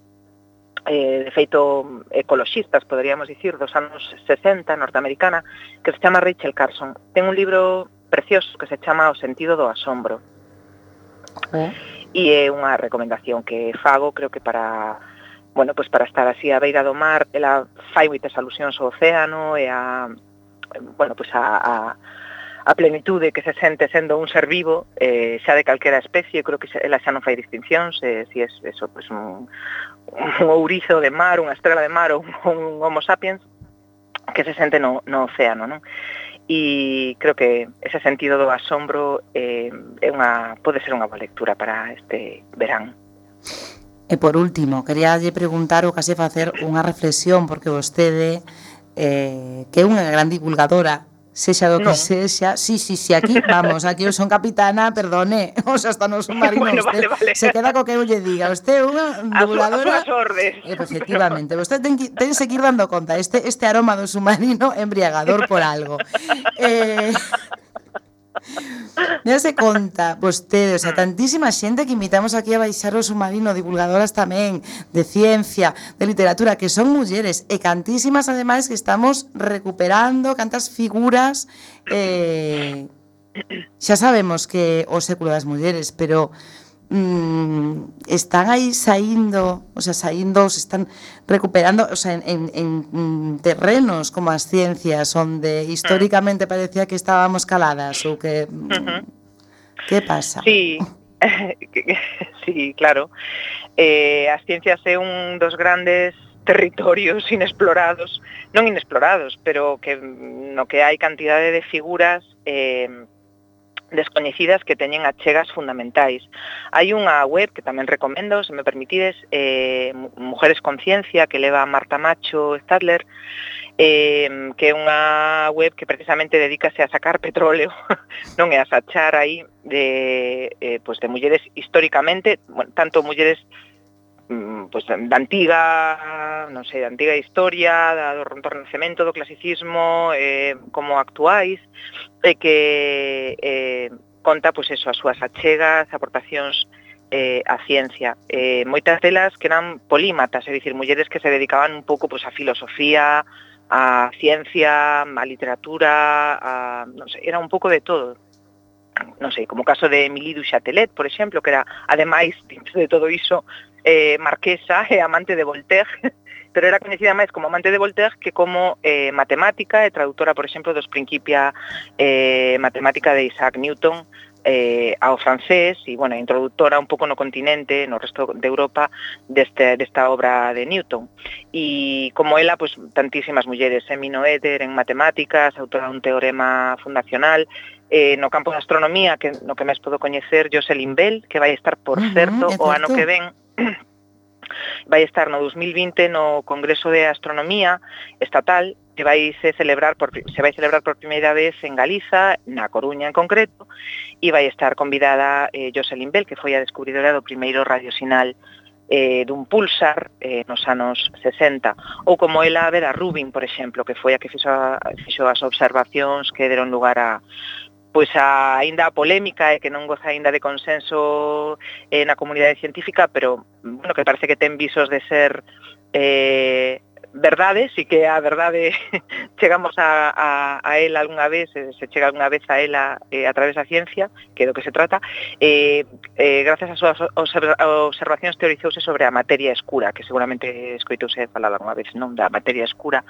eh, de feito ecoloxistas, poderíamos dicir, dos anos 60, norteamericana, que se chama Rachel Carson. Ten un libro precioso que se chama O sentido do asombro. Eh? E é unha recomendación que fago, creo que para bueno, pois para estar así a beira do mar, ela fai moitas alusións ao océano e a bueno, pois a, a a plenitude que se sente sendo un ser vivo eh, xa de calquera especie, eu creo que xa, ela xa non fai distincións eh, si es eso, pues un, un ourizo de mar, unha estrela de mar ou un, un homo sapiens que se sente no, no océano, non? E creo que ese sentido do asombro eh, é unha, pode ser unha boa lectura para este verán. E por último, quería lle preguntar ou case facer unha reflexión, porque vostede, eh, que é unha gran divulgadora Sexa do que no. sexa, sí, sí, sí, aquí, vamos, aquí eu son capitana, perdone, o sea, hasta non son marino, bueno, usted, vale, vale. se queda co que eu lle diga, usted é unha devoradora... A súas ordes. Eh, pues, efectivamente, pero... usted ten que, ten que ir dando conta, este, este aroma do submarino embriagador por algo. eh, Dese conta, vostede, o sea, tantísima xente que invitamos aquí a baixar o submarino, divulgadoras tamén de ciencia, de literatura, que son mulleres, e cantísimas ademais que estamos recuperando, cantas figuras eh, xa sabemos que o século das mulleres, pero mm, están aí saindo, o sea, saindo, se están recuperando, o sea, en, en, en mm, terrenos como as ciencias onde ah. históricamente parecía que estábamos caladas ou que uh -huh. que pasa? Sí. sí, claro. Eh, as ciencias é un dos grandes territorios inexplorados, non inexplorados, pero que mm, no que hai cantidade de figuras eh, descoñecidas que teñen achegas fundamentais. Hai unha web que tamén recomendo, se me permitides, eh, Mujeres Conciencia, que leva a Marta Macho Stadler, eh, que é unha web que precisamente dedícase a sacar petróleo, non é a sachar aí de, eh, pues de mulleres históricamente, tanto mulleres Mm, mm, pois da antiga, non sei, da antiga historia, da, do, do renacemento, do clasicismo, eh, como actuais, e eh, que eh, conta pois eso, as súas achegas, aportacións eh, a ciencia. Eh, moitas delas que eran polímatas, é dicir, mulleres que se dedicaban un pouco pois, a filosofía, a ciencia, a literatura, a, non sei, era un pouco de todo non sei, como o caso de Emily du Châtelet, por exemplo, que era, ademais de todo iso, eh, marquesa e amante de Voltaire, pero era coñecida máis como amante de Voltaire que como eh, matemática e traductora, por exemplo, dos Principia eh, Matemática de Isaac Newton eh, ao francés e, bueno, introductora un pouco no continente, no resto de Europa, deste, desta obra de Newton. E como ela, pues, tantísimas mulleres, Emi eh, en matemáticas, autora dun teorema fundacional, eh, no campo da astronomía, que no que máis podo coñecer, Jocelyn Bell, que vai estar, por certo, uh -huh, certo, o ano que ven vai estar no 2020 no Congreso de Astronomía Estatal que vai se celebrar por, se vai celebrar por primeira vez en Galiza, na Coruña en concreto, e vai estar convidada eh, Jocelyn Bell, que foi a descubridora do primeiro radiosinal eh, dun pulsar eh, nos anos 60, ou como ela a Vera Rubin, por exemplo, que foi a que fixo, a, fixo as observacións que deron lugar a, pois a, ainda a polémica e que non goza aínda de consenso eh, na comunidade científica, pero bueno, que parece que ten visos de ser eh, verdade, si que a verdade chegamos a, a, a ela algunha vez, se, se chega algunha vez a ela eh, a través da ciencia, que é do que se trata, eh, eh, gracias ás súas observacións teorizouse sobre a materia escura, que seguramente escoitouse falar algunha vez, non da materia escura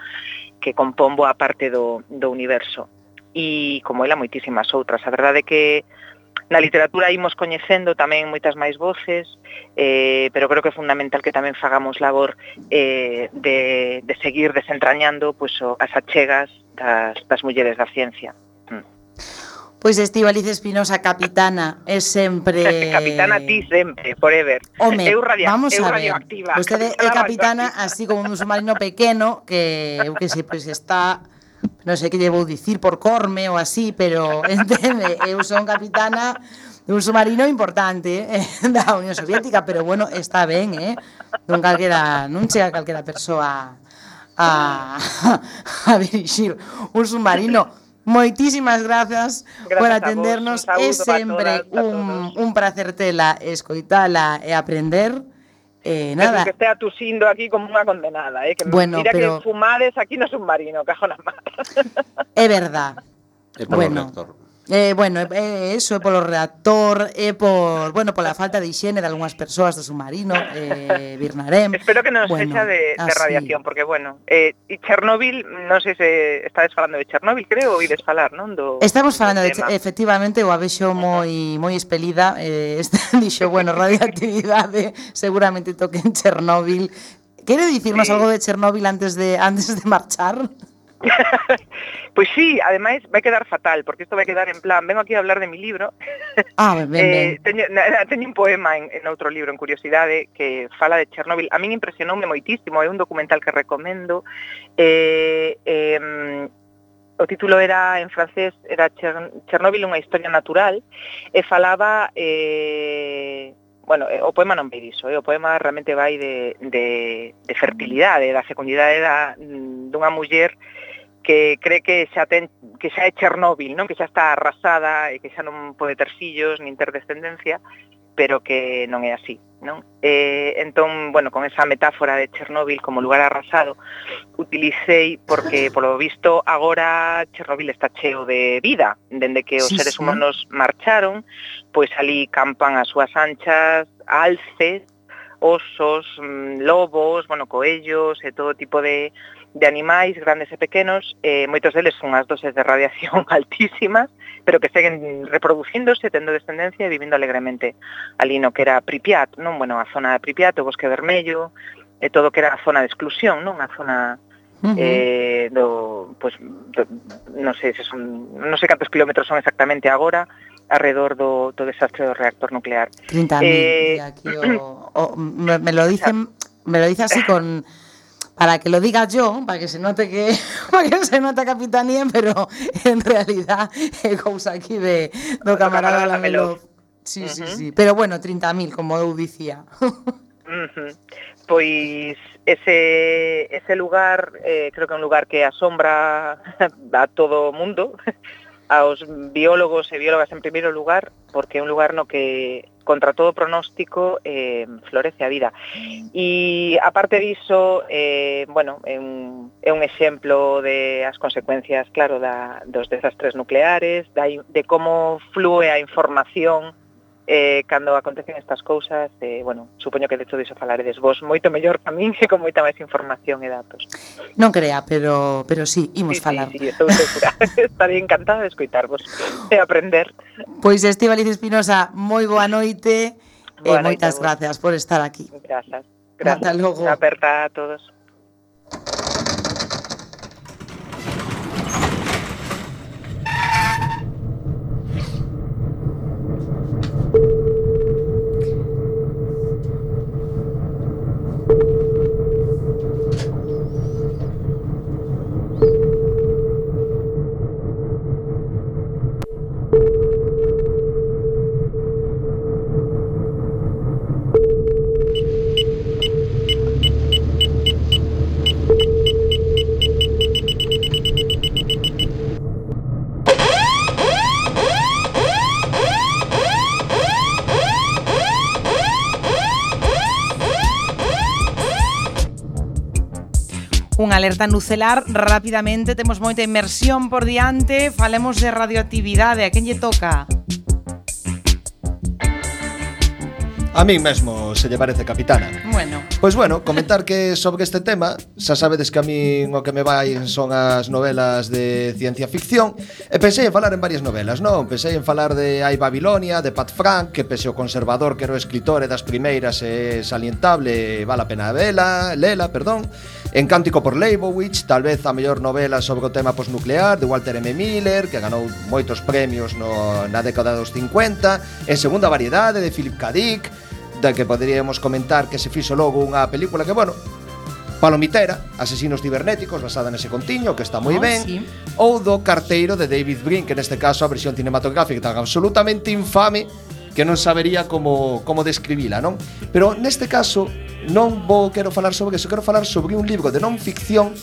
que compón boa parte do, do universo e como ela moitísimas outras. A verdade é que na literatura imos coñecendo tamén moitas máis voces, eh, pero creo que é fundamental que tamén fagamos labor eh, de, de seguir desentrañando pues, o, as achegas das, das mulleres da ciencia. Mm. Pois Estivaliz Espinosa, capitana, é sempre... Capitana ti sempre, forever. Home, eu radio, vamos eu a ver, radioactiva. vostede é capitana, así como un submarino pequeno, que, eu que sei, pois pues está non sei que lle vou dicir por corme ou así, pero entende, eu son capitana dun submarino importante eh, da Unión Soviética, pero bueno, está ben, eh? Non calquera, non chega calquera persoa a, a dirixir un submarino. Moitísimas grazas, grazas por atendernos. Vos, é sempre todas, un, un prazer tela escoitala e aprender. Eh, nada. Que esté atusindo aquí como una condenada. ¿eh? Que bueno, mira que fumares aquí no es un marino, cajonas más. Es verdad. Es bueno. Eh, bueno, eh, eh, eso é polo reactor, é eh, por, bueno, pola falta de higiene de algunhas persoas do submarino, eh, Birnarem. Espero que non bueno, sexa de, de radiación, porque, bueno, eh, e Chernobyl, non sei se estades falando de Chernobyl, creo, ou ides falar, non? Do, Estamos falando, do tema. de, efectivamente, o avexo moi moi expelida, eh, este, dixo, bueno, radioactividade, seguramente toque en Chernobyl. Quere dicirnos sí. algo de Chernobyl antes de antes de marchar? pois sí, ademais vai quedar fatal, porque isto vai quedar en plan, vengo aquí a hablar de mi libro. Ah, ben, ben. Eh, teño, na, teño un poema en, en outro libro, en Curiosidade, que fala de Chernóbil. A min impresionoume moitísimo, é un documental que recomendo. Eh, eh, o título era en francés era Chernóbil unha historia natural e falaba eh, bueno, eh, o poema non vai diso, eh? o poema realmente vai de, de, de fertilidade, da fecundidade da, mm, dunha muller que cree que xa ten que xa é Chernóbil, non? Que xa está arrasada e que xa non pode ter fillos nin ter descendencia, pero que non é así, non? Eh, entón, bueno, con esa metáfora de Chernóbil como lugar arrasado, utilicei porque polo visto agora Chernóbil está cheo de vida, dende que os sí, seres humanos sí. marcharon, pois ali campan as súas anchas, alces, osos, mm, lobos, bueno, coellos e todo tipo de de animais grandes e pequenos, eh, moitos deles son as doses de radiación altísimas, pero que seguen reproducíndose, tendo descendencia e vivindo alegremente. Ali no que era Pripyat, non? Bueno, a zona de Pripyat, o Bosque Vermello, e todo que era a zona de exclusión, non? A zona Uh -huh. eh, do, pues, do, non sei se son, non sei cantos kilómetros son exactamente agora, alrededor do, do desastre do reactor nuclear. 30.000, eh, aquí o, o, me, me lo dicen, me lo dice así con para que lo diga yo, para que se note que para que se note capitanía, pero en realidad é cousa aquí de do camarada. Lamelov. Sí, sí, sí, pero bueno, 30.000 como eu dicía. Mm, Ujú. Pois ese, ese lugar, eh, creo que é un lugar que asombra a todo o mundo, aos biólogos e biólogas en primeiro lugar, porque é un lugar no que contra todo pronóstico eh, florece a vida. E aparte diso, eh, bueno, é un, é un exemplo de as consecuencias, claro, da, dos desastres nucleares, da, de como flúe a información eh, cando acontecen estas cousas, eh, bueno, supoño que de todo iso falaredes vos moito mellor a min e con moita máis información e datos. Non crea, pero pero sí, imos sí, falar. Sí, sí, estou segura. Estaré encantada de escoitarvos e aprender. Pois Estíbaliz Espinosa, moi boa noite boa e noite moitas gracias por estar aquí. Grazas. Grazas. Hasta logo. Aperta a todos. alerta nucelar rápidamente, temos moita inmersión por diante, falemos de radioactividade, a quen lle toca? A mí mesmo se lle parece capitana. Bueno. Pois bueno, comentar que sobre este tema, xa sabedes que a mí o que me vai son as novelas de ciencia ficción, e pensei en falar en varias novelas, non? Pensei en falar de Ai Babilonia, de Pat Frank, que pese o conservador que era o escritor e das primeiras é salientable, vale a pena vela, lela, perdón. En Cántico por Leibowitz, tal vez a mellor novela sobre o tema posnuclear de Walter M. Miller, que ganou moitos premios no, na década dos 50, en Segunda Variedade de Philip K. Dick, da que poderíamos comentar que se fixo logo unha película que, bueno, Palomitera, Asesinos Cibernéticos, basada nese contiño, que está moi oh, ben, sí. ou do Carteiro de David Brin, que neste caso a versión cinematográfica tan absolutamente infame que non sabería como, como describila, non? Pero neste caso non vou quero falar sobre eso, quero falar sobre un libro de non ficción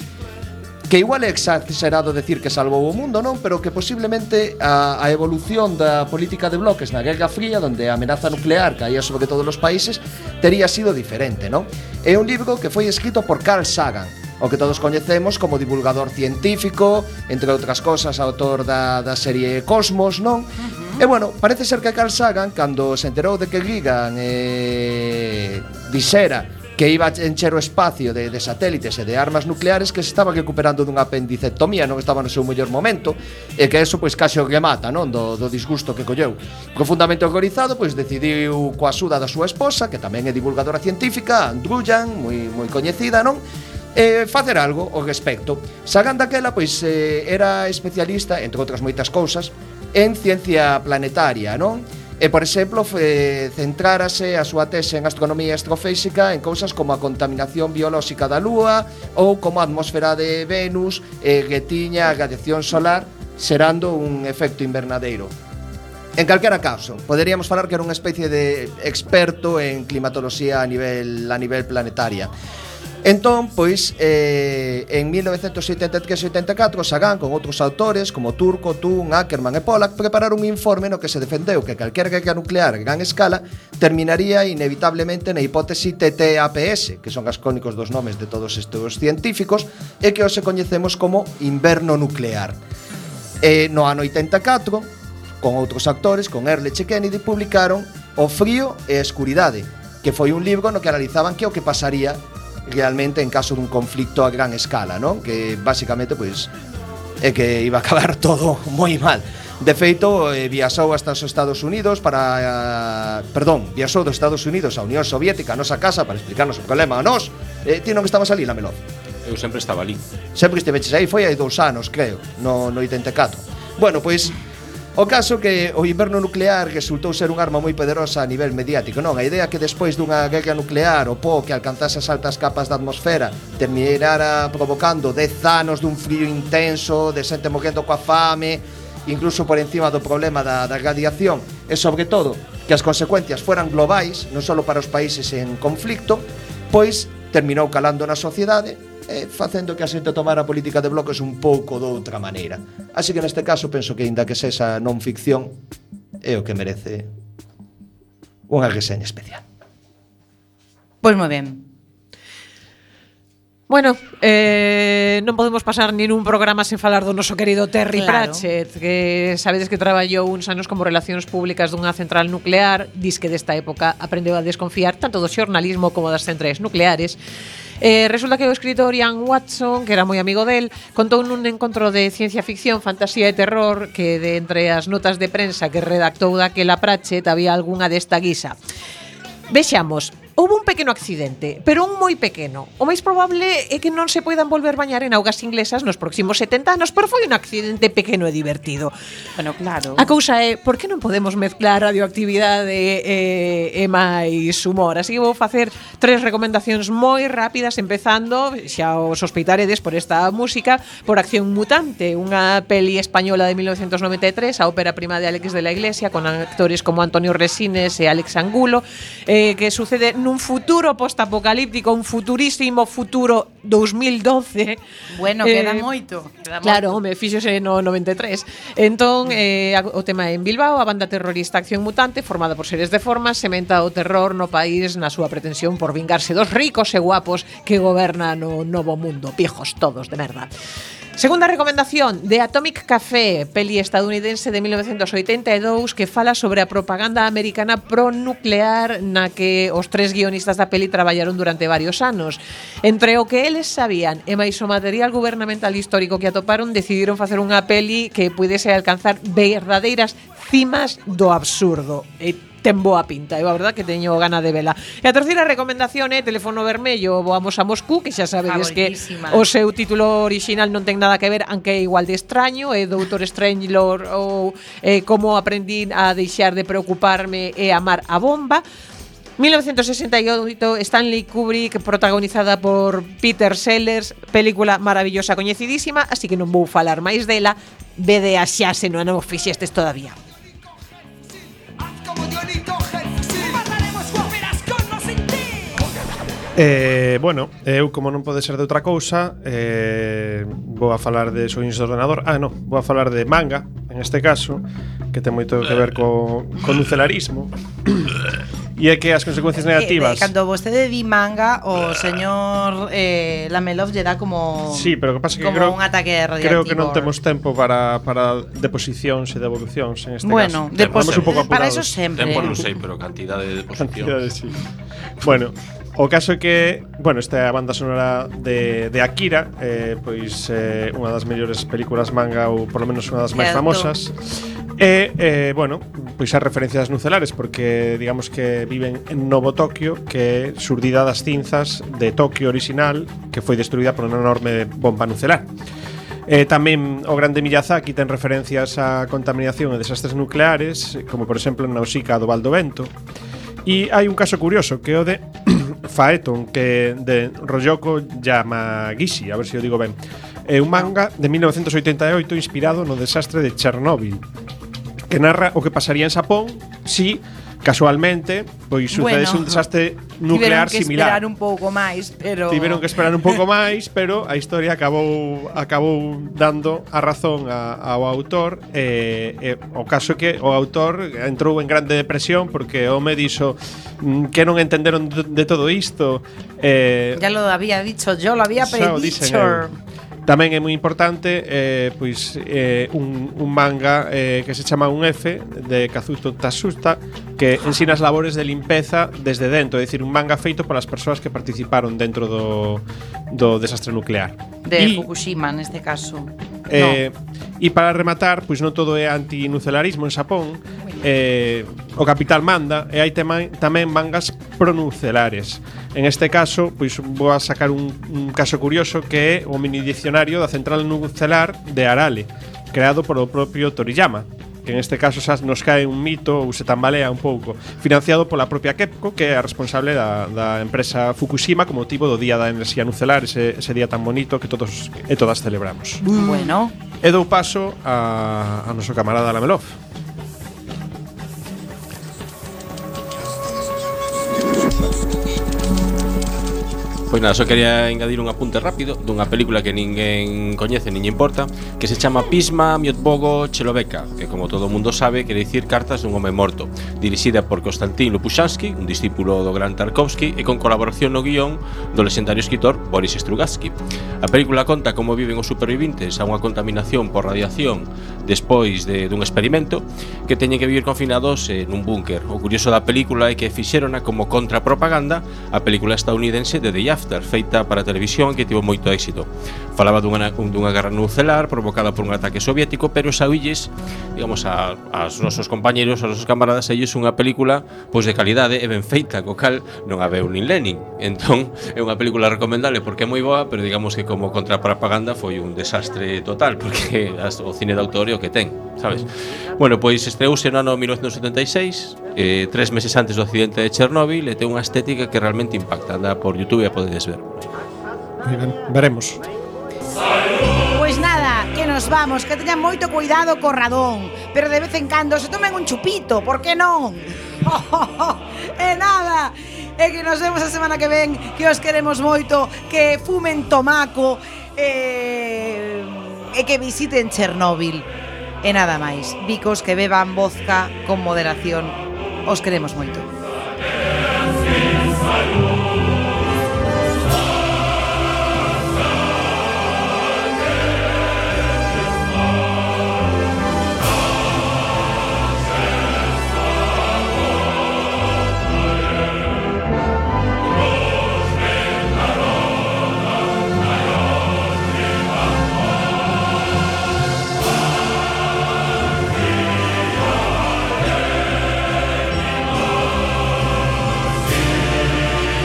que igual é exagerado decir que salvou o mundo, non? Pero que posiblemente a, a evolución da política de bloques na Guerra Fría, donde a amenaza nuclear caía sobre todos os países, tería sido diferente, non? É un libro que foi escrito por Carl Sagan, o que todos coñecemos como divulgador científico, entre outras cosas, autor da, da serie Cosmos, non? Uh -huh. E bueno, parece ser que Carl Sagan, cando se enterou de que Gigan eh, disera que iba a encher o espacio de, de satélites e de armas nucleares que se estaban recuperando dunha apendicectomía, non estaba no seu mellor momento, e que eso pois case o que mata, non, do, do disgusto que colleu. Profundamente horrorizado, pois decidiu coa axuda da súa esposa, que tamén é divulgadora científica, Andrujan, moi moi coñecida, non? eh, facer algo ao respecto. Sagan daquela, pois, eh, era especialista, entre outras moitas cousas, en ciencia planetaria, non? E, por exemplo, centrárase a súa tese en astronomía astrofísica en cousas como a contaminación biolóxica da Lúa ou como a atmosfera de Venus e que tiña a radiación solar xerando un efecto invernadeiro. En calquera caso, poderíamos falar que era unha especie de experto en climatoloxía a nivel a nivel planetaria. Entón, pois, eh, en 1973-84 Sagan con outros autores como Turco, Thun, Ackerman e Pollack prepararon un informe no que se defendeu que calquer guerra nuclear en gran escala terminaría inevitablemente na hipótese TTAPS, que son as cónicos dos nomes de todos estes científicos, e que hoxe coñecemos como inverno nuclear. E no ano 84, con outros actores, con Erlich e Kennedy, publicaron O frío e a escuridade, que foi un libro no que analizaban que o que pasaría realmente en caso dun conflicto a gran escala, non? Que basicamente pois é que iba a acabar todo moi mal. De feito, eh, viaxou hasta os Estados Unidos para... Eh, perdón, viaxou dos Estados Unidos á Unión Soviética, a nosa casa, para explicarnos o problema a nós. Eh, ti non estabas ali, Lamelov? Eu sempre estaba ali. Sempre esteveches aí, foi hai dous anos, creo, no, no 84. Bueno, pois O caso que o inverno nuclear resultou ser un arma moi poderosa a nivel mediático, non? A idea que despois dunha guerra nuclear o po que alcanzase as altas capas da atmosfera terminara provocando dez anos dun frío intenso, de xente morrendo coa fame, incluso por encima do problema da, da radiación e sobre todo que as consecuencias fueran globais, non só para os países en conflicto, pois terminou calando na sociedade e facendo que a xente tomara a política de bloques un pouco doutra maneira. Así que neste caso penso que aínda que sexa non ficción é o que merece unha reseña especial. Pois moi ben. Bueno, eh, non podemos pasar nin un programa sen falar do noso querido Terry claro. Pratchett Que sabedes que traballou uns anos como relacións públicas dunha central nuclear dis que desta época aprendeu a desconfiar tanto do xornalismo como das centrais nucleares Eh, resulta que o escritor Ian Watson, que era moi amigo del, contou nun encontro de ciencia ficción, fantasía e terror que de entre as notas de prensa que redactou daquela Pratchett había algunha desta guisa. Vexamos, Houve un pequeno accidente, pero un moi pequeno. O máis probable é que non se poidan volver bañar en augas inglesas nos próximos 70 anos, pero foi un accidente pequeno e divertido. Bueno, claro. A cousa é, por que non podemos mezclar radioactividade e, e máis humor? Así que vou facer tres recomendacións moi rápidas, empezando, xa os sospeitaredes por esta música, por Acción Mutante, unha peli española de 1993, a ópera prima de Alex de la Iglesia, con actores como Antonio Resines e Alex Angulo, eh, que sucede nun nun futuro postapocalíptico, un futurísimo futuro 2012. Bueno, eh, queda moito. Queda claro, moito. me fíxose no 93. Entón, eh, o tema é en Bilbao, a banda terrorista Acción Mutante, formada por seres de forma, sementa o terror no país na súa pretensión por vingarse dos ricos e guapos que gobernan o novo mundo, pijos todos de merda. Segunda recomendación de Atomic Café, peli estadounidense de 1982 que fala sobre a propaganda americana pronuclear na que os tres guionistas da peli traballaron durante varios anos. Entre o que eles sabían e máis o material gubernamental histórico que atoparon, decidiron facer unha peli que pudese alcanzar verdadeiras cimas do absurdo. E ten boa pinta, eh, eu a verdad que teño gana de vela. E a terceira recomendación é eh, Teléfono Vermello, voamos a Moscú, que xa sabedes que o seu título orixinal non ten nada que ver, aunque é igual de extraño, é eh, Doutor Strangelor ou eh, Como aprendín a deixar de preocuparme e amar a bomba. 1968, Stanley Kubrick, protagonizada por Peter Sellers, película maravillosa, coñecidísima, así que non vou falar máis dela, vede a xa se non o fixestes todavía. Eh, bueno, eu como non pode ser de outra cousa eh, Vou a falar de sonhos de ordenador. Ah, non, vou a falar de manga En este caso que ten moito que ver co, co nucelarismo. E é que as consecuencias negativas. Eh, cando vostede di manga, o señor eh, Lamelov lle dá como Sí, pero que pasa que como creo, un ataque radiativo. Creo que non temos tempo para para deposicións e devolucións en este bueno, caso. Bueno, un pouco apurados. Para eso sempre. Tempo non sei, pero cantidade de deposicións. Cantidade, sí. Bueno, O caso é que, bueno, esta é a banda sonora de, de Akira eh, Pois eh, unha das mellores películas manga Ou polo menos unha das máis famosas. E, eh, bueno, pois hai referencias nucelares Porque digamos que viven en Novo Tokio Que é surdida das cinzas de Tokio original Que foi destruída por unha enorme bomba nucelar. Eh, tamén o grande Miyazaki ten referencias a contaminación e desastres nucleares, como por exemplo en Nausicaa do Vento. E hai un caso curioso, que é o de Faeton que de Royoko Yamagishi, a ver se o digo ben. É un manga de 1988 inspirado no desastre de Chernóbil que narra o que pasaría en Xapón si Casualmente, pois sucedes bueno, un desastre nuclear similar. Tiveron que similar. esperar un pouco máis, pero Tiveron que esperar un pouco máis, pero a historia acabou acabou dando a razón a, ao autor e, eh, eh, o caso que o autor entrou en grande depresión porque o me dixo mm, que non entenderon de todo isto. Eh, ya lo había dicho, yo lo había predicho. Dicen, eh, Tamén é moi importante eh, pois, eh, un, un manga eh, que se chama Un F de Kazuto Tasusta que ensina as labores de limpeza desde dentro, é dicir, un manga feito polas persoas que participaron dentro do, do desastre nuclear. De e, Fukushima, neste caso. Eh, no. E para rematar, pois non todo é antinucelarismo en Xapón. Eh, o capital manda e hai temai, tamén mangas pronucelares. En este caso, pois vou a sacar un, un caso curioso que é o mini diccionario da Central Nucelar de Arale, creado polo propio Toriyama que en este caso xa nos cae un mito ou se tambalea un pouco, financiado pola propia Kepco, que é a responsable da, da empresa Fukushima como motivo do Día da Enerxía Nucelar, ese, ese día tan bonito que todos e todas celebramos. Bueno. E dou paso a, a noso camarada Lamelov. Thank Pois nada, só quería engadir un apunte rápido dunha película que ninguén coñece, niñe importa, que se chama Pisma Miotbogo Chelobeca, que como todo o mundo sabe, quere dicir Cartas dun home morto, dirixida por Konstantin Lupushansky, un discípulo do gran Tarkovsky, e con colaboración no guión do legendario escritor Boris Strugatsky. A película conta como viven os supervivintes a unha contaminación por radiación despois de, dun experimento que teñen que vivir confinados eh, nun búnker. O curioso da película é que fixerona como contrapropaganda a película estadounidense de The After, feita para televisión que tivo moito éxito. Falaba dunha, dunha guerra nucelar provocada por un ataque soviético, pero saúlles, digamos, a, aos nosos compañeros, aos nosos camaradas, ellos unha película pois de calidade e ben feita, co cal non a veu nin Lenin. Entón, é unha película recomendable porque é moi boa, pero digamos que como contrapropaganda foi un desastre total, porque as, o cine de autor é o que ten, sabes? Bueno, pois estreouse no ano 1976, eh, tres meses antes do accidente de Chernóbil, e ten unha estética que realmente impacta. Anda por YouTube e a podedes ver. Muy ben, veremos. Pois nada, que nos vamos, que teñan moito cuidado co radón, pero de vez en cando se tomen un chupito, por que non? Oh, oh, oh, e nada, e que nos vemos a semana que ven, que os queremos moito, que fumen tomaco, e, e que visiten Chernóbil. E nada máis, bicos que beban vodka con moderación, os queremos moito.